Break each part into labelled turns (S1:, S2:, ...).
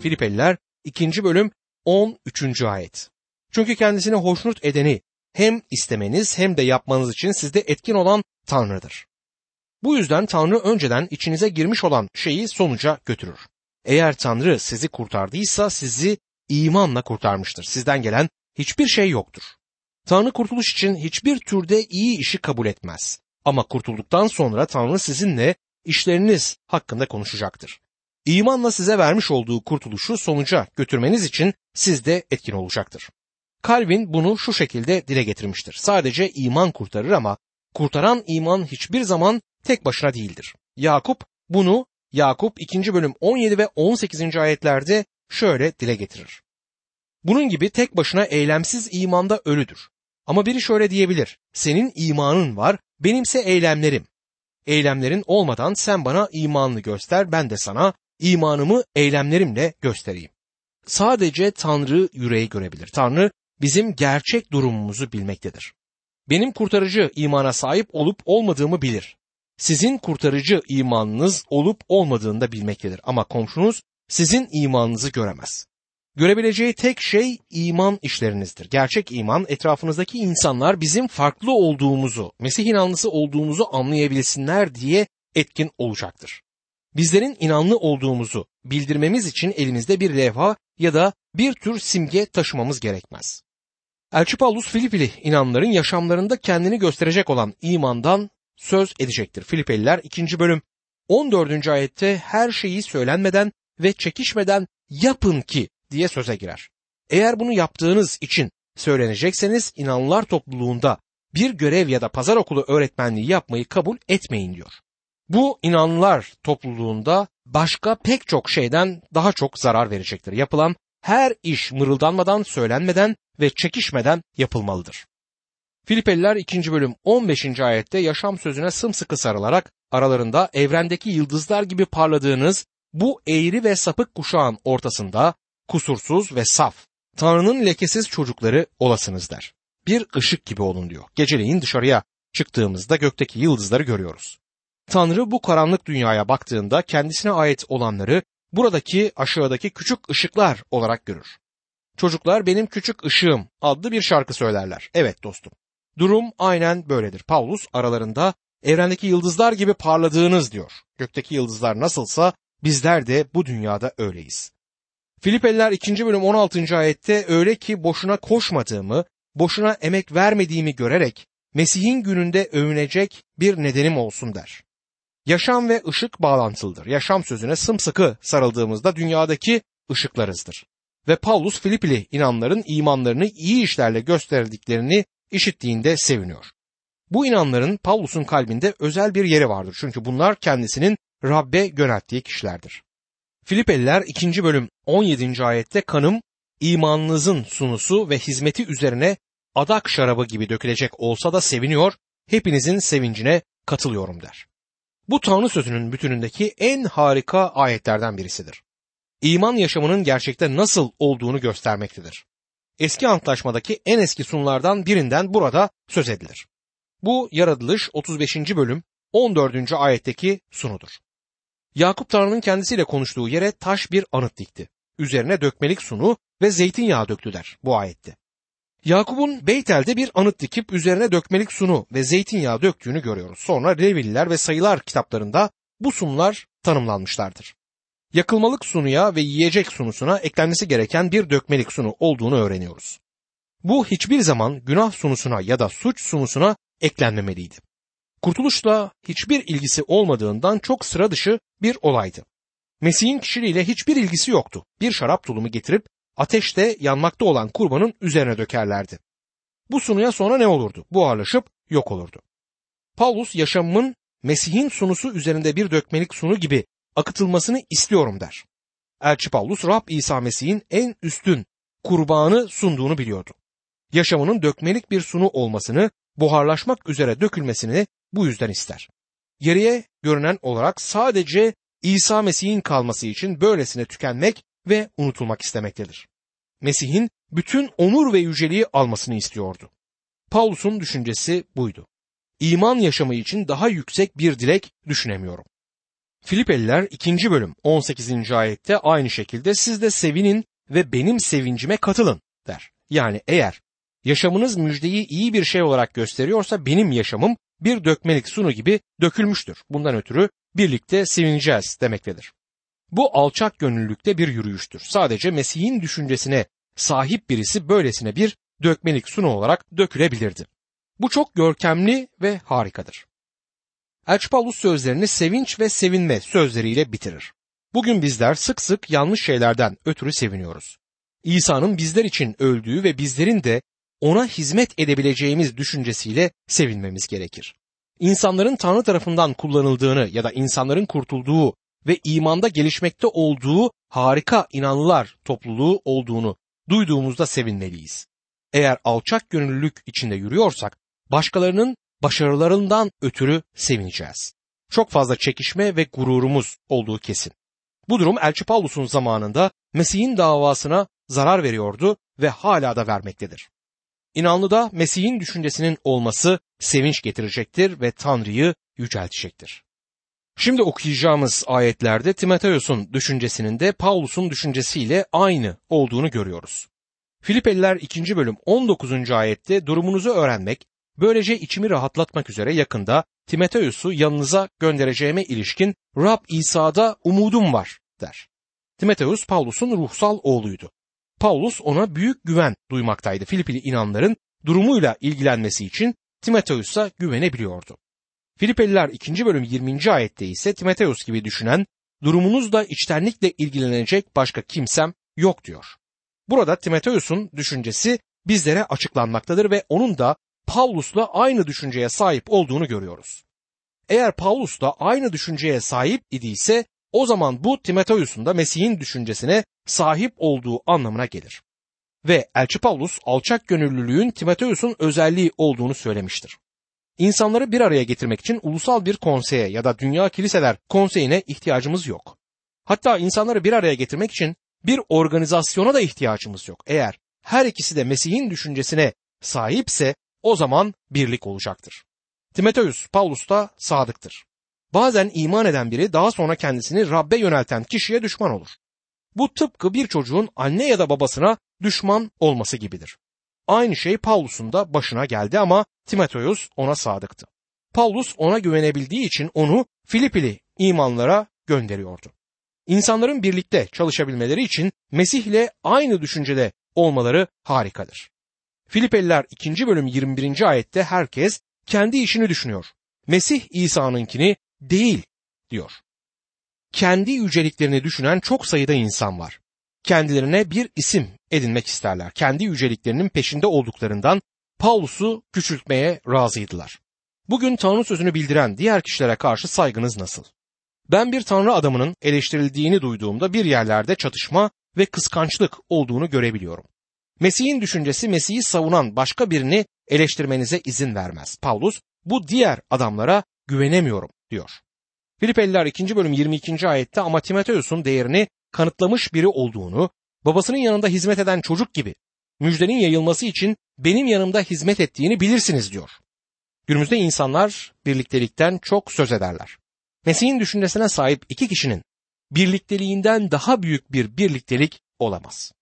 S1: Filipeliler 2. bölüm 13. ayet. Çünkü kendisine hoşnut edeni hem istemeniz hem de yapmanız için sizde etkin olan Tanrı'dır. Bu yüzden Tanrı önceden içinize girmiş olan şeyi sonuca götürür. Eğer Tanrı sizi kurtardıysa sizi imanla kurtarmıştır. Sizden gelen hiçbir şey yoktur. Tanrı kurtuluş için hiçbir türde iyi işi kabul etmez. Ama kurtulduktan sonra Tanrı sizinle işleriniz hakkında konuşacaktır. İmanla size vermiş olduğu kurtuluşu sonuca götürmeniz için sizde etkin olacaktır. Calvin bunu şu şekilde dile getirmiştir. Sadece iman kurtarır ama kurtaran iman hiçbir zaman tek başına değildir. Yakup bunu Yakup 2. bölüm 17 ve 18. ayetlerde şöyle dile getirir. Bunun gibi tek başına eylemsiz imanda ölüdür. Ama biri şöyle diyebilir. Senin imanın var, benimse eylemlerim. Eylemlerin olmadan sen bana imanını göster, ben de sana imanımı eylemlerimle göstereyim. Sadece Tanrı yüreği görebilir. Tanrı bizim gerçek durumumuzu bilmektedir. Benim kurtarıcı imana sahip olup olmadığımı bilir. Sizin kurtarıcı imanınız olup olmadığını da bilmektedir. Ama komşunuz sizin imanınızı göremez. Görebileceği tek şey iman işlerinizdir. Gerçek iman etrafınızdaki insanlar bizim farklı olduğumuzu, Mesih inanlısı olduğumuzu anlayabilsinler diye etkin olacaktır. Bizlerin inanlı olduğumuzu bildirmemiz için elimizde bir levha ya da bir tür simge taşımamız gerekmez. Elçi Paulus Filipili inanların yaşamlarında kendini gösterecek olan imandan söz edecektir. Filipeliler 2. bölüm 14. ayette her şeyi söylenmeden ve çekişmeden yapın ki diye söze girer. Eğer bunu yaptığınız için söylenecekseniz inanlılar topluluğunda bir görev ya da pazar okulu öğretmenliği yapmayı kabul etmeyin diyor. Bu inanlılar topluluğunda başka pek çok şeyden daha çok zarar verecektir. Yapılan her iş mırıldanmadan, söylenmeden ve çekişmeden yapılmalıdır. Filipeliler 2. bölüm 15. ayette yaşam sözüne sımsıkı sarılarak aralarında evrendeki yıldızlar gibi parladığınız bu eğri ve sapık kuşağın ortasında kusursuz ve saf, Tanrı'nın lekesiz çocukları olasınız der. Bir ışık gibi olun diyor. Geceleyin dışarıya çıktığımızda gökteki yıldızları görüyoruz. Tanrı bu karanlık dünyaya baktığında kendisine ait olanları buradaki aşağıdaki küçük ışıklar olarak görür. Çocuklar benim küçük ışığım adlı bir şarkı söylerler. Evet dostum. Durum aynen böyledir. Paulus aralarında evrendeki yıldızlar gibi parladığınız diyor. Gökteki yıldızlar nasılsa bizler de bu dünyada öyleyiz. Filipeliler 2. bölüm 16. ayette öyle ki boşuna koşmadığımı, boşuna emek vermediğimi görerek Mesih'in gününde övünecek bir nedenim olsun der. Yaşam ve ışık bağlantılıdır. Yaşam sözüne sımsıkı sarıldığımızda dünyadaki ışıklarızdır. Ve Paulus Filipili inanların imanlarını iyi işlerle gösterdiklerini işittiğinde seviniyor. Bu inanların Paulus'un kalbinde özel bir yeri vardır. Çünkü bunlar kendisinin Rabbe yönelttiği kişilerdir. Filipeliler 2. bölüm 17. ayette kanım imanınızın sunusu ve hizmeti üzerine adak şarabı gibi dökülecek olsa da seviniyor, hepinizin sevincine katılıyorum der. Bu Tanrı sözünün bütünündeki en harika ayetlerden birisidir. İman yaşamının gerçekte nasıl olduğunu göstermektedir. Eski antlaşmadaki en eski sunulardan birinden burada söz edilir. Bu yaratılış 35. bölüm 14. ayetteki sunudur. Yakup Tanrı'nın kendisiyle konuştuğu yere taş bir anıt dikti. Üzerine dökmelik sunu ve zeytinyağı döktü der bu ayette. Yakup'un Beytel'de bir anıt dikip üzerine dökmelik sunu ve zeytinyağı döktüğünü görüyoruz. Sonra Levililer ve Sayılar kitaplarında bu sunular tanımlanmışlardır. Yakılmalık sunuya ve yiyecek sunusuna eklenmesi gereken bir dökmelik sunu olduğunu öğreniyoruz. Bu hiçbir zaman günah sunusuna ya da suç sunusuna eklenmemeliydi. Kurtuluşla hiçbir ilgisi olmadığından çok sıra dışı bir olaydı. Mesih'in kişiliğiyle hiçbir ilgisi yoktu. Bir şarap tulumu getirip ateşte yanmakta olan kurbanın üzerine dökerlerdi. Bu sunuya sonra ne olurdu? Buharlaşıp yok olurdu. Paulus yaşamımın Mesih'in sunusu üzerinde bir dökmelik sunu gibi akıtılmasını istiyorum der. Elçi Paulus Rab İsa Mesih'in en üstün kurbanı sunduğunu biliyordu. Yaşamının dökmelik bir sunu olmasını, buharlaşmak üzere dökülmesini bu yüzden ister. Geriye görünen olarak sadece İsa Mesih'in kalması için böylesine tükenmek ve unutulmak istemektedir. Mesih'in bütün onur ve yüceliği almasını istiyordu. Paulus'un düşüncesi buydu. İman yaşamı için daha yüksek bir dilek düşünemiyorum. Filipeliler 2. bölüm 18. ayette aynı şekilde siz de sevinin ve benim sevincime katılın der. Yani eğer yaşamınız müjdeyi iyi bir şey olarak gösteriyorsa benim yaşamım bir dökmelik sunu gibi dökülmüştür. Bundan ötürü birlikte sevineceğiz demektedir. Bu alçak gönüllülükte bir yürüyüştür. Sadece Mesih'in düşüncesine sahip birisi böylesine bir dökmelik sunu olarak dökülebilirdi. Bu çok görkemli ve harikadır. Elçi Paulus sözlerini sevinç ve sevinme sözleriyle bitirir. Bugün bizler sık sık yanlış şeylerden ötürü seviniyoruz. İsa'nın bizler için öldüğü ve bizlerin de ona hizmet edebileceğimiz düşüncesiyle sevinmemiz gerekir. İnsanların Tanrı tarafından kullanıldığını ya da insanların kurtulduğu ve imanda gelişmekte olduğu harika inanlılar topluluğu olduğunu duyduğumuzda sevinmeliyiz. Eğer alçak gönüllülük içinde yürüyorsak başkalarının başarılarından ötürü sevineceğiz. Çok fazla çekişme ve gururumuz olduğu kesin. Bu durum Elçi Paulus'un zamanında Mesih'in davasına zarar veriyordu ve hala da vermektedir. İnanlıda Mesih'in düşüncesinin olması sevinç getirecektir ve Tanrı'yı yüceltecektir. Şimdi okuyacağımız ayetlerde Timoteos'un düşüncesinin de Paulus'un düşüncesiyle aynı olduğunu görüyoruz. Filipeliler 2. bölüm 19. ayette durumunuzu öğrenmek, böylece içimi rahatlatmak üzere yakında Timoteos'u yanınıza göndereceğime ilişkin Rab İsa'da umudum var der. Timoteos Paulus'un ruhsal oğluydu. Paulus ona büyük güven duymaktaydı. Filipili inanların durumuyla ilgilenmesi için Timoteos'a güvenebiliyordu. Filipeliler 2. bölüm 20. ayette ise Timoteos gibi düşünen, durumunuzla içtenlikle ilgilenecek başka kimsem yok diyor. Burada Timoteos'un düşüncesi bizlere açıklanmaktadır ve onun da Paulus'la aynı düşünceye sahip olduğunu görüyoruz. Eğer Paulus da aynı düşünceye sahip idiyse o zaman bu Timoteus'un da Mesih'in düşüncesine sahip olduğu anlamına gelir. Ve Elçi Paulus alçak gönüllülüğün Timoteus'un özelliği olduğunu söylemiştir. İnsanları bir araya getirmek için ulusal bir konseye ya da dünya kiliseler konseyine ihtiyacımız yok. Hatta insanları bir araya getirmek için bir organizasyona da ihtiyacımız yok. Eğer her ikisi de Mesih'in düşüncesine sahipse o zaman birlik olacaktır. Timoteus Paulus da sadıktır. Bazen iman eden biri daha sonra kendisini Rabbe yönelten kişiye düşman olur. Bu tıpkı bir çocuğun anne ya da babasına düşman olması gibidir. Aynı şey Paulus'un da başına geldi ama Timoteus ona sadıktı. Paulus ona güvenebildiği için onu Filipili imanlara gönderiyordu. İnsanların birlikte çalışabilmeleri için Mesih ile aynı düşüncede olmaları harikadır. Filipeliler 2. bölüm 21. ayette herkes kendi işini düşünüyor. Mesih İsa'nınkini değil diyor. Kendi yüceliklerini düşünen çok sayıda insan var. Kendilerine bir isim edinmek isterler. Kendi yüceliklerinin peşinde olduklarından Paulus'u küçültmeye razıydılar. Bugün Tanrı sözünü bildiren diğer kişilere karşı saygınız nasıl? Ben bir Tanrı adamının eleştirildiğini duyduğumda bir yerlerde çatışma ve kıskançlık olduğunu görebiliyorum. Mesih'in düşüncesi Mesih'i savunan başka birini eleştirmenize izin vermez. Paulus bu diğer adamlara güvenemiyorum diyor. Filipeliler 2. bölüm 22. ayette ama Timoteus'un değerini kanıtlamış biri olduğunu, babasının yanında hizmet eden çocuk gibi müjdenin yayılması için benim yanımda hizmet ettiğini bilirsiniz diyor. Günümüzde insanlar birliktelikten çok söz ederler. Mesih'in düşüncesine sahip iki kişinin birlikteliğinden daha büyük bir birliktelik olamaz.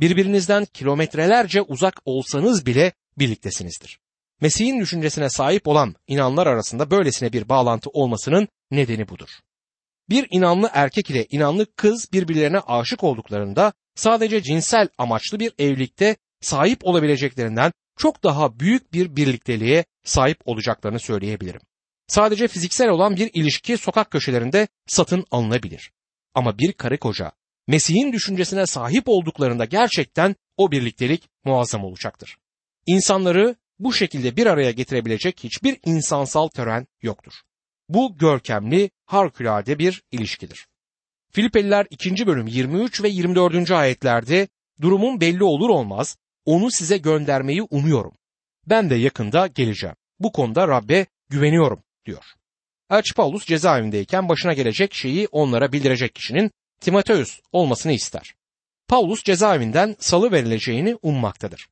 S1: Birbirinizden kilometrelerce uzak olsanız bile birliktesinizdir. Mesih'in düşüncesine sahip olan inanlar arasında böylesine bir bağlantı olmasının nedeni budur. Bir inanlı erkek ile inanlı kız birbirlerine aşık olduklarında sadece cinsel amaçlı bir evlilikte sahip olabileceklerinden çok daha büyük bir birlikteliğe sahip olacaklarını söyleyebilirim. Sadece fiziksel olan bir ilişki sokak köşelerinde satın alınabilir. Ama bir karı koca Mesih'in düşüncesine sahip olduklarında gerçekten o birliktelik muazzam olacaktır. İnsanları bu şekilde bir araya getirebilecek hiçbir insansal tören yoktur. Bu görkemli, harikulade bir ilişkidir. Filipeliler 2. bölüm 23 ve 24. ayetlerde durumun belli olur olmaz onu size göndermeyi umuyorum. Ben de yakında geleceğim. Bu konuda Rabbe güveniyorum diyor. Elçi Paulus cezaevindeyken başına gelecek şeyi onlara bildirecek kişinin Timoteus olmasını ister. Paulus cezaevinden salı verileceğini ummaktadır.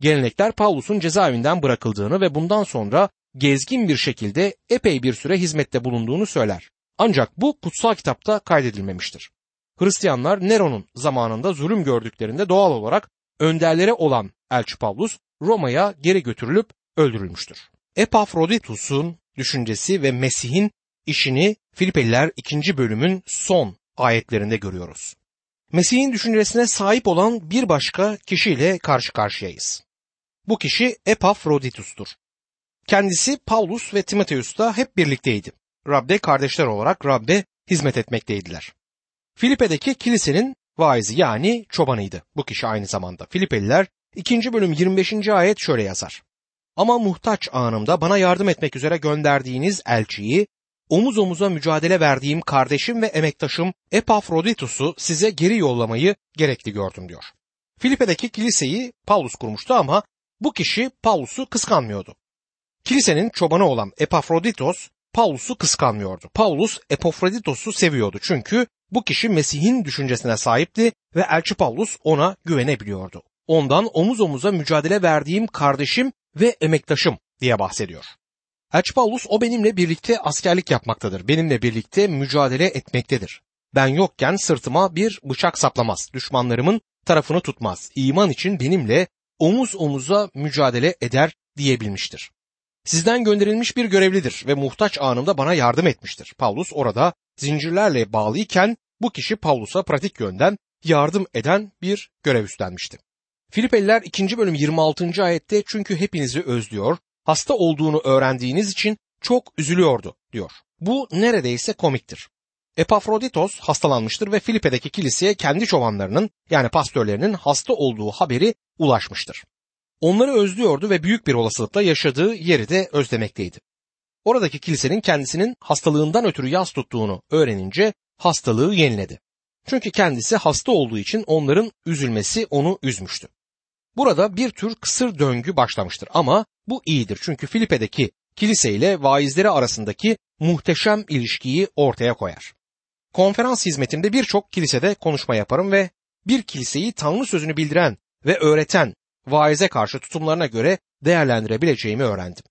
S1: Gelenekler Paulus'un cezaevinden bırakıldığını ve bundan sonra gezgin bir şekilde epey bir süre hizmette bulunduğunu söyler. Ancak bu kutsal kitapta kaydedilmemiştir. Hristiyanlar Nero'nun zamanında zulüm gördüklerinde doğal olarak önderlere olan Elçi Pavlus Roma'ya geri götürülüp öldürülmüştür. Epafroditus'un düşüncesi ve Mesih'in işini Filipeliler 2. bölümün son ayetlerinde görüyoruz. Mesih'in düşüncesine sahip olan bir başka kişiyle karşı karşıyayız. Bu kişi Epafroditus'tur. Kendisi Paulus ve Timoteus'ta hep birlikteydi. Rab'de kardeşler olarak Rab'de hizmet etmekteydiler. Filipe'deki kilisenin vaizi yani çobanıydı bu kişi aynı zamanda. Filipeliler 2. bölüm 25. ayet şöyle yazar. Ama muhtaç anımda bana yardım etmek üzere gönderdiğiniz elçiyi, omuz omuza mücadele verdiğim kardeşim ve emektaşım Epafroditus'u size geri yollamayı gerekli gördüm diyor. Filipe'deki kiliseyi Paulus kurmuştu ama bu kişi Paulus'u kıskanmıyordu. Kilisenin çobanı olan Epafroditos Paulus'u kıskanmıyordu. Paulus Epafroditos'u seviyordu çünkü bu kişi Mesih'in düşüncesine sahipti ve Elçi Paulus ona güvenebiliyordu. Ondan omuz omuza mücadele verdiğim kardeşim ve emektaşım diye bahsediyor. Elçi Paulus o benimle birlikte askerlik yapmaktadır. Benimle birlikte mücadele etmektedir. Ben yokken sırtıma bir bıçak saplamaz. Düşmanlarımın tarafını tutmaz. İman için benimle omuz omuza mücadele eder diyebilmiştir. Sizden gönderilmiş bir görevlidir ve muhtaç anımda bana yardım etmiştir. Paulus orada zincirlerle bağlıyken bu kişi Paulus'a pratik yönden yardım eden bir görev üstlenmişti. Filipeliler 2. bölüm 26. ayette çünkü hepinizi özlüyor, hasta olduğunu öğrendiğiniz için çok üzülüyordu diyor. Bu neredeyse komiktir. Epafroditos hastalanmıştır ve Filipe'deki kiliseye kendi çobanlarının yani pastörlerinin hasta olduğu haberi ulaşmıştır. Onları özlüyordu ve büyük bir olasılıkla yaşadığı yeri de özlemekteydi. Oradaki kilisenin kendisinin hastalığından ötürü yas tuttuğunu öğrenince hastalığı yeniledi. Çünkü kendisi hasta olduğu için onların üzülmesi onu üzmüştü. Burada bir tür kısır döngü başlamıştır ama bu iyidir çünkü Filipe'deki kilise ile vaizleri arasındaki muhteşem ilişkiyi ortaya koyar. Konferans hizmetimde birçok kilisede konuşma yaparım ve bir kiliseyi Tanrı sözünü bildiren ve öğreten vaize karşı tutumlarına göre değerlendirebileceğimi öğrendim.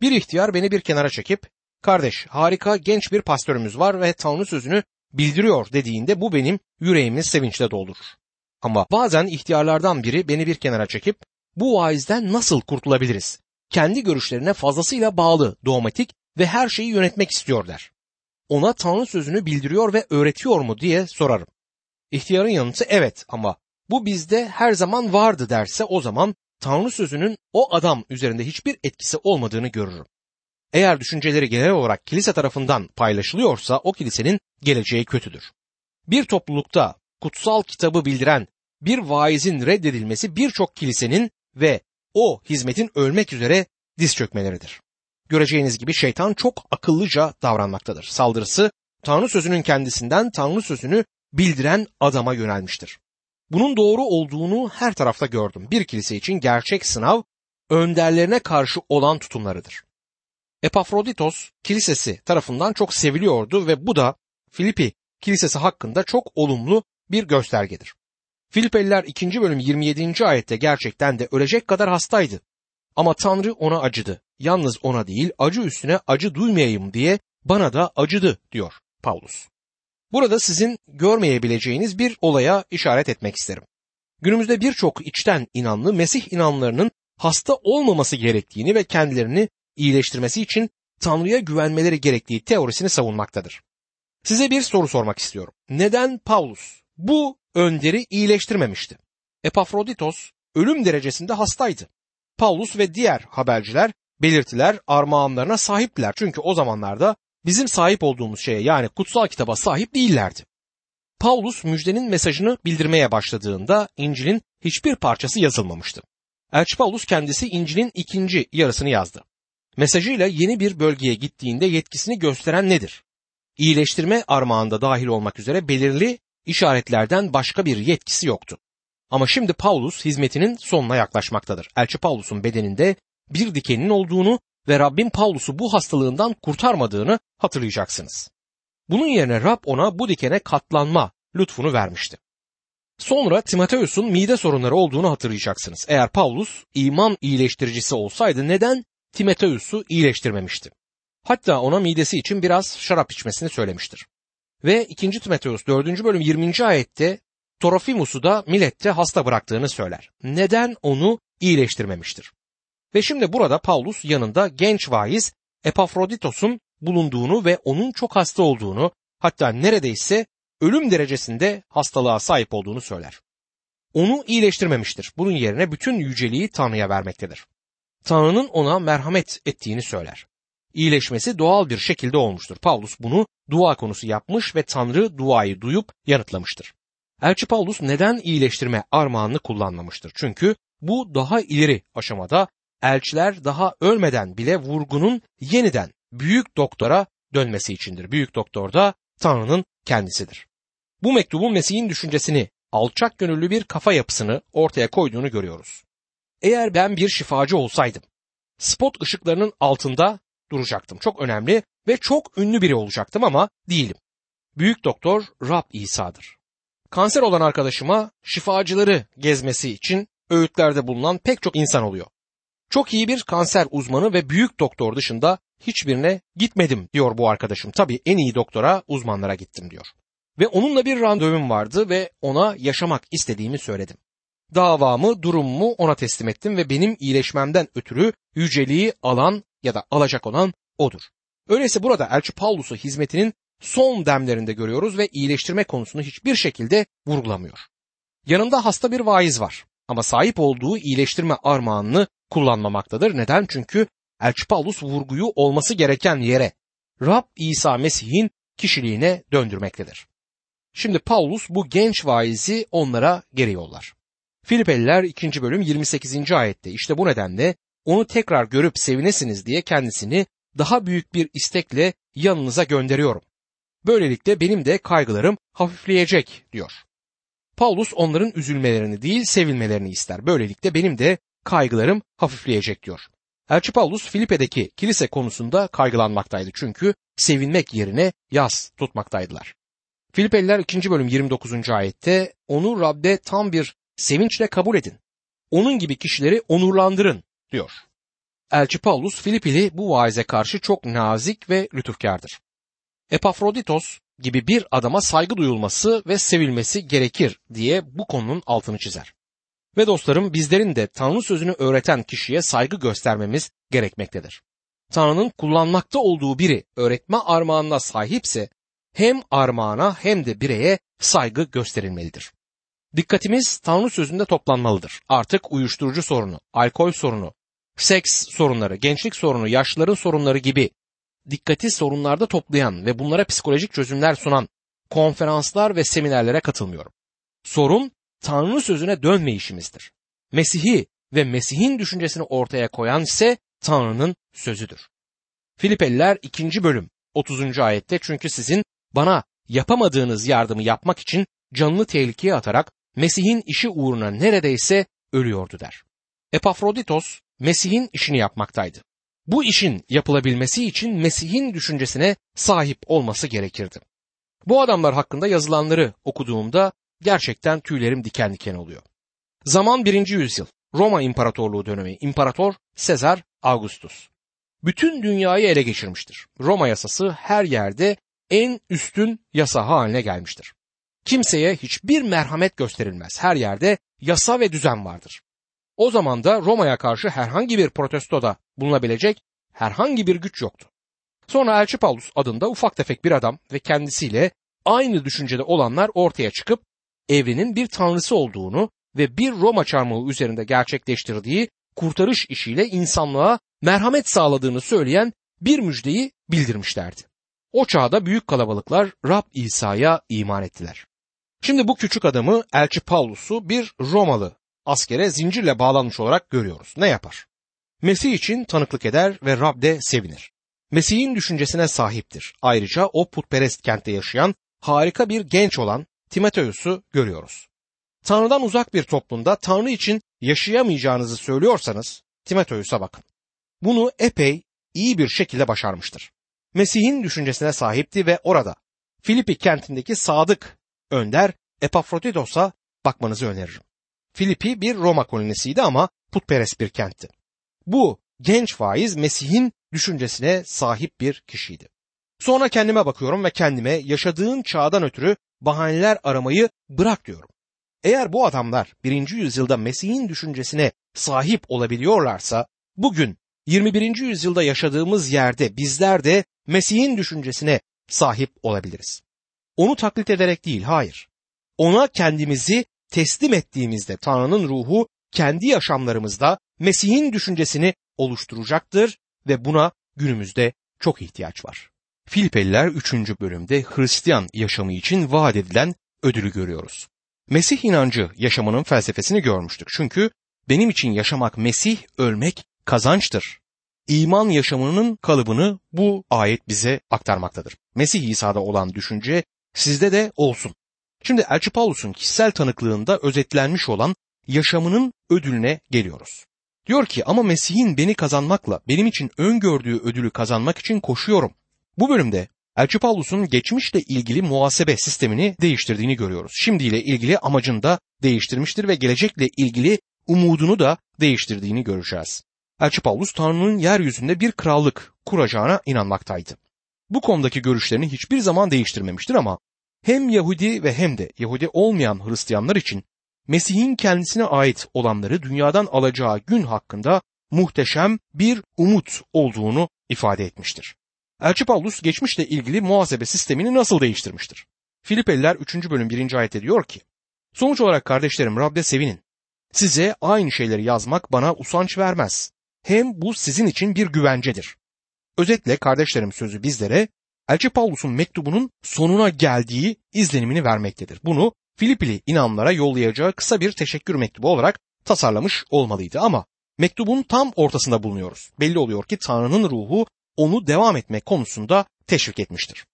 S1: Bir ihtiyar beni bir kenara çekip, kardeş harika genç bir pastörümüz var ve Tanrı sözünü bildiriyor dediğinde bu benim yüreğimi sevinçle doldurur. Ama bazen ihtiyarlardan biri beni bir kenara çekip bu vaizden nasıl kurtulabiliriz? Kendi görüşlerine fazlasıyla bağlı, dogmatik ve her şeyi yönetmek istiyor der. Ona Tanrı sözünü bildiriyor ve öğretiyor mu diye sorarım. İhtiyarın yanıtı evet ama bu bizde her zaman vardı derse o zaman Tanrı sözünün o adam üzerinde hiçbir etkisi olmadığını görürüm. Eğer düşünceleri genel olarak kilise tarafından paylaşılıyorsa o kilisenin geleceği kötüdür. Bir toplulukta kutsal kitabı bildiren bir vaizin reddedilmesi birçok kilisenin ve o hizmetin ölmek üzere diz çökmeleridir. Göreceğiniz gibi şeytan çok akıllıca davranmaktadır. Saldırısı Tanrı sözünün kendisinden Tanrı sözünü bildiren adama yönelmiştir. Bunun doğru olduğunu her tarafta gördüm. Bir kilise için gerçek sınav önderlerine karşı olan tutumlarıdır. Epafroditos kilisesi tarafından çok seviliyordu ve bu da Filipi kilisesi hakkında çok olumlu bir göstergedir. Filipeliler 2. bölüm 27. ayette gerçekten de ölecek kadar hastaydı. Ama Tanrı ona acıdı. Yalnız ona değil acı üstüne acı duymayayım diye bana da acıdı diyor Paulus. Burada sizin görmeyebileceğiniz bir olaya işaret etmek isterim. Günümüzde birçok içten inanlı Mesih inanlarının hasta olmaması gerektiğini ve kendilerini iyileştirmesi için Tanrı'ya güvenmeleri gerektiği teorisini savunmaktadır. Size bir soru sormak istiyorum. Neden Paulus bu önderi iyileştirmemişti? Epafroditos ölüm derecesinde hastaydı. Paulus ve diğer haberciler belirtiler armağanlarına sahiptiler. Çünkü o zamanlarda bizim sahip olduğumuz şeye yani kutsal kitaba sahip değillerdi. Paulus müjdenin mesajını bildirmeye başladığında İncil'in hiçbir parçası yazılmamıştı. Elçi Paulus kendisi İncil'in ikinci yarısını yazdı. Mesajıyla yeni bir bölgeye gittiğinde yetkisini gösteren nedir? İyileştirme armağanda dahil olmak üzere belirli işaretlerden başka bir yetkisi yoktu. Ama şimdi Paulus hizmetinin sonuna yaklaşmaktadır. Elçi Paulus'un bedeninde bir dikenin olduğunu ve Rabbin Paulus'u bu hastalığından kurtarmadığını hatırlayacaksınız. Bunun yerine Rab ona bu dikene katlanma lütfunu vermişti. Sonra Timoteus'un mide sorunları olduğunu hatırlayacaksınız. Eğer Paulus iman iyileştiricisi olsaydı neden Timoteus'u iyileştirmemişti? Hatta ona midesi için biraz şarap içmesini söylemiştir. Ve 2. Timoteus 4. bölüm 20. ayette Trofimus'u da Milet'te hasta bıraktığını söyler. Neden onu iyileştirmemiştir? Ve şimdi burada Paulus yanında genç vaiz Epafroditos'un bulunduğunu ve onun çok hasta olduğunu hatta neredeyse ölüm derecesinde hastalığa sahip olduğunu söyler. Onu iyileştirmemiştir. Bunun yerine bütün yüceliği Tanrı'ya vermektedir. Tanrı'nın ona merhamet ettiğini söyler. İyileşmesi doğal bir şekilde olmuştur. Paulus bunu dua konusu yapmış ve Tanrı duayı duyup yanıtlamıştır. Elçi Paulus neden iyileştirme armağanını kullanmamıştır? Çünkü bu daha ileri aşamada elçiler daha ölmeden bile vurgunun yeniden büyük doktora dönmesi içindir. Büyük doktor da Tanrı'nın kendisidir. Bu mektubun Mesih'in düşüncesini, alçak gönüllü bir kafa yapısını ortaya koyduğunu görüyoruz. Eğer ben bir şifacı olsaydım, spot ışıklarının altında duracaktım. Çok önemli ve çok ünlü biri olacaktım ama değilim. Büyük doktor Rab İsa'dır. Kanser olan arkadaşıma şifacıları gezmesi için öğütlerde bulunan pek çok insan oluyor. Çok iyi bir kanser uzmanı ve büyük doktor dışında hiçbirine gitmedim diyor bu arkadaşım. Tabii en iyi doktora, uzmanlara gittim diyor. Ve onunla bir randevum vardı ve ona yaşamak istediğimi söyledim. Davamı, durumumu ona teslim ettim ve benim iyileşmemden ötürü yüceliği alan ya da alacak olan odur. Öyleyse burada Elçi Paulus'u hizmetinin son demlerinde görüyoruz ve iyileştirme konusunu hiçbir şekilde vurgulamıyor. Yanında hasta bir vaiz var ama sahip olduğu iyileştirme armağanını kullanmamaktadır. Neden? Çünkü Elçi Paulus vurguyu olması gereken yere Rab İsa Mesih'in kişiliğine döndürmektedir. Şimdi Paulus bu genç vaizi onlara geri yollar. Filipeliler 2. bölüm 28. ayette işte bu nedenle onu tekrar görüp sevinesiniz diye kendisini daha büyük bir istekle yanınıza gönderiyorum. Böylelikle benim de kaygılarım hafifleyecek diyor. Paulus onların üzülmelerini değil sevilmelerini ister. Böylelikle benim de kaygılarım hafifleyecek diyor. Elçi Paulus Filipe'deki kilise konusunda kaygılanmaktaydı çünkü sevinmek yerine yas tutmaktaydılar. Filipeliler 2. bölüm 29. ayette onu Rab'be tam bir sevinçle kabul edin. Onun gibi kişileri onurlandırın diyor. Elçi Paulus Filipili bu vaize karşı çok nazik ve lütufkardır. Epafroditos gibi bir adama saygı duyulması ve sevilmesi gerekir diye bu konunun altını çizer. Ve dostlarım bizlerin de Tanrı sözünü öğreten kişiye saygı göstermemiz gerekmektedir. Tanrı'nın kullanmakta olduğu biri öğretme armağanına sahipse hem armağana hem de bireye saygı gösterilmelidir. Dikkatimiz Tanrı sözünde toplanmalıdır. Artık uyuşturucu sorunu, alkol sorunu, seks sorunları, gençlik sorunu, yaşlıların sorunları gibi dikkati sorunlarda toplayan ve bunlara psikolojik çözümler sunan konferanslar ve seminerlere katılmıyorum. Sorun Tanrı sözüne dönmeyişimizdir. Mesih'i ve Mesih'in düşüncesini ortaya koyan ise Tanrı'nın sözüdür. Filipeliler 2. bölüm 30. ayette çünkü sizin bana yapamadığınız yardımı yapmak için canını tehlikeye atarak Mesih'in işi uğruna neredeyse ölüyordu der. Epafroditos Mesih'in işini yapmaktaydı. Bu işin yapılabilmesi için Mesih'in düşüncesine sahip olması gerekirdi. Bu adamlar hakkında yazılanları okuduğumda gerçekten tüylerim diken diken oluyor. Zaman 1. yüzyıl Roma İmparatorluğu dönemi İmparator Sezar Augustus. Bütün dünyayı ele geçirmiştir. Roma yasası her yerde en üstün yasa haline gelmiştir. Kimseye hiçbir merhamet gösterilmez. Her yerde yasa ve düzen vardır. O zaman da Roma'ya karşı herhangi bir protestoda bulunabilecek herhangi bir güç yoktu. Sonra Elçi Paulus adında ufak tefek bir adam ve kendisiyle aynı düşüncede olanlar ortaya çıkıp evrenin bir tanrısı olduğunu ve bir Roma çarmıhı üzerinde gerçekleştirdiği kurtarış işiyle insanlığa merhamet sağladığını söyleyen bir müjdeyi bildirmişlerdi. O çağda büyük kalabalıklar Rab İsa'ya iman ettiler. Şimdi bu küçük adamı Elçi Paulus'u bir Romalı askere zincirle bağlanmış olarak görüyoruz. Ne yapar? Mesih için tanıklık eder ve Rab'de sevinir. Mesih'in düşüncesine sahiptir. Ayrıca o putperest kentte yaşayan harika bir genç olan Timoteus'u görüyoruz. Tanrı'dan uzak bir toplumda Tanrı için yaşayamayacağınızı söylüyorsanız Timoteus'a bakın. Bunu epey iyi bir şekilde başarmıştır. Mesih'in düşüncesine sahipti ve orada Filipi kentindeki sadık önder Epafroditos'a bakmanızı öneririm. Filipi bir Roma kolonisiydi ama putperest bir kentti. Bu genç faiz Mesih'in düşüncesine sahip bir kişiydi. Sonra kendime bakıyorum ve kendime yaşadığın çağdan ötürü bahaneler aramayı bırak diyorum. Eğer bu adamlar birinci yüzyılda Mesih'in düşüncesine sahip olabiliyorlarsa bugün 21. yüzyılda yaşadığımız yerde bizler de Mesih'in düşüncesine sahip olabiliriz. Onu taklit ederek değil, hayır. Ona kendimizi teslim ettiğimizde Tanrı'nın ruhu kendi yaşamlarımızda Mesih'in düşüncesini oluşturacaktır ve buna günümüzde çok ihtiyaç var. Filipeliler 3. bölümde Hristiyan yaşamı için vaat edilen ödülü görüyoruz. Mesih inancı yaşamının felsefesini görmüştük. Çünkü benim için yaşamak Mesih, ölmek kazançtır. İman yaşamının kalıbını bu ayet bize aktarmaktadır. Mesih İsa'da olan düşünce sizde de olsun. Şimdi Elçi Paulus'un kişisel tanıklığında özetlenmiş olan yaşamının ödülüne geliyoruz. Diyor ki ama Mesih'in beni kazanmakla benim için öngördüğü ödülü kazanmak için koşuyorum. Bu bölümde Elçi Paulus'un geçmişle ilgili muhasebe sistemini değiştirdiğini görüyoruz. Şimdiyle ilgili amacını da değiştirmiştir ve gelecekle ilgili umudunu da değiştirdiğini göreceğiz. Elçi Paulus Tanrı'nın yeryüzünde bir krallık kuracağına inanmaktaydı. Bu konudaki görüşlerini hiçbir zaman değiştirmemiştir ama hem Yahudi ve hem de Yahudi olmayan Hristiyanlar için Mesih'in kendisine ait olanları dünyadan alacağı gün hakkında muhteşem bir umut olduğunu ifade etmiştir. Elçi Paulus geçmişle ilgili muhasebe sistemini nasıl değiştirmiştir? Filipeliler 3. bölüm 1. ayette diyor ki, Sonuç olarak kardeşlerim Rab'de sevinin. Size aynı şeyleri yazmak bana usanç vermez. Hem bu sizin için bir güvencedir. Özetle kardeşlerim sözü bizlere Elçi Paulus'un mektubunun sonuna geldiği izlenimini vermektedir. Bunu Filipili inanlara yollayacağı kısa bir teşekkür mektubu olarak tasarlamış olmalıydı ama mektubun tam ortasında bulunuyoruz. Belli oluyor ki Tanrı'nın ruhu onu devam etmek konusunda teşvik etmiştir.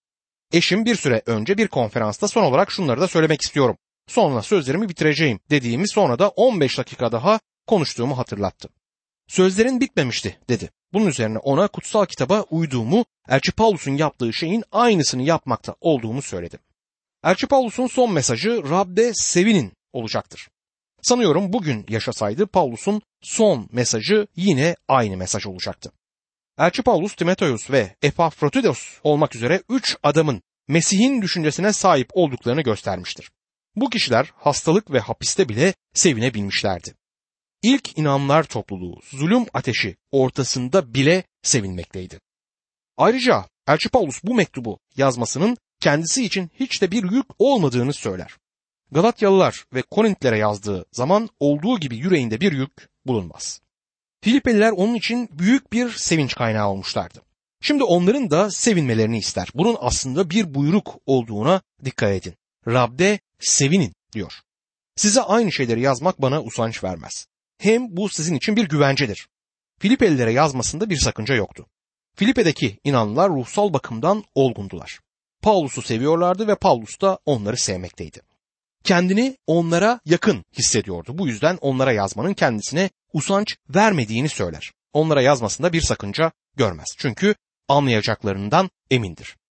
S1: Eşim bir süre önce bir konferansta son olarak şunları da söylemek istiyorum. Sonra sözlerimi bitireceğim dediğimi sonra da 15 dakika daha konuştuğumu hatırlattı. Sözlerin bitmemişti dedi. Bunun üzerine ona kutsal kitaba uyduğumu, Elçi Paulus'un yaptığı şeyin aynısını yapmakta olduğumu söyledim. Elçi Paulus'un son mesajı Rab'de sevinin olacaktır. Sanıyorum bugün yaşasaydı Paulus'un son mesajı yine aynı mesaj olacaktı. Elçi Paulus, Timoteus ve Epafroditos olmak üzere üç adamın Mesih'in düşüncesine sahip olduklarını göstermiştir. Bu kişiler hastalık ve hapiste bile sevinebilmişlerdi. İlk inanlar topluluğu zulüm ateşi ortasında bile sevinmekteydi. Ayrıca Elçi Paulus bu mektubu yazmasının kendisi için hiç de bir yük olmadığını söyler. Galatyalılar ve Korintlere yazdığı zaman olduğu gibi yüreğinde bir yük bulunmaz. Filipeliler onun için büyük bir sevinç kaynağı olmuşlardı. Şimdi onların da sevinmelerini ister. Bunun aslında bir buyruk olduğuna dikkat edin. Rab'de sevinin diyor. Size aynı şeyleri yazmak bana usanç vermez. Hem bu sizin için bir güvencedir. Filipelilere yazmasında bir sakınca yoktu. Filipe'deki inanlılar ruhsal bakımdan olgundular. Paulus'u seviyorlardı ve Paulus da onları sevmekteydi. Kendini onlara yakın hissediyordu. Bu yüzden onlara yazmanın kendisine usanç vermediğini söyler. Onlara yazmasında bir sakınca görmez. Çünkü anlayacaklarından emindir.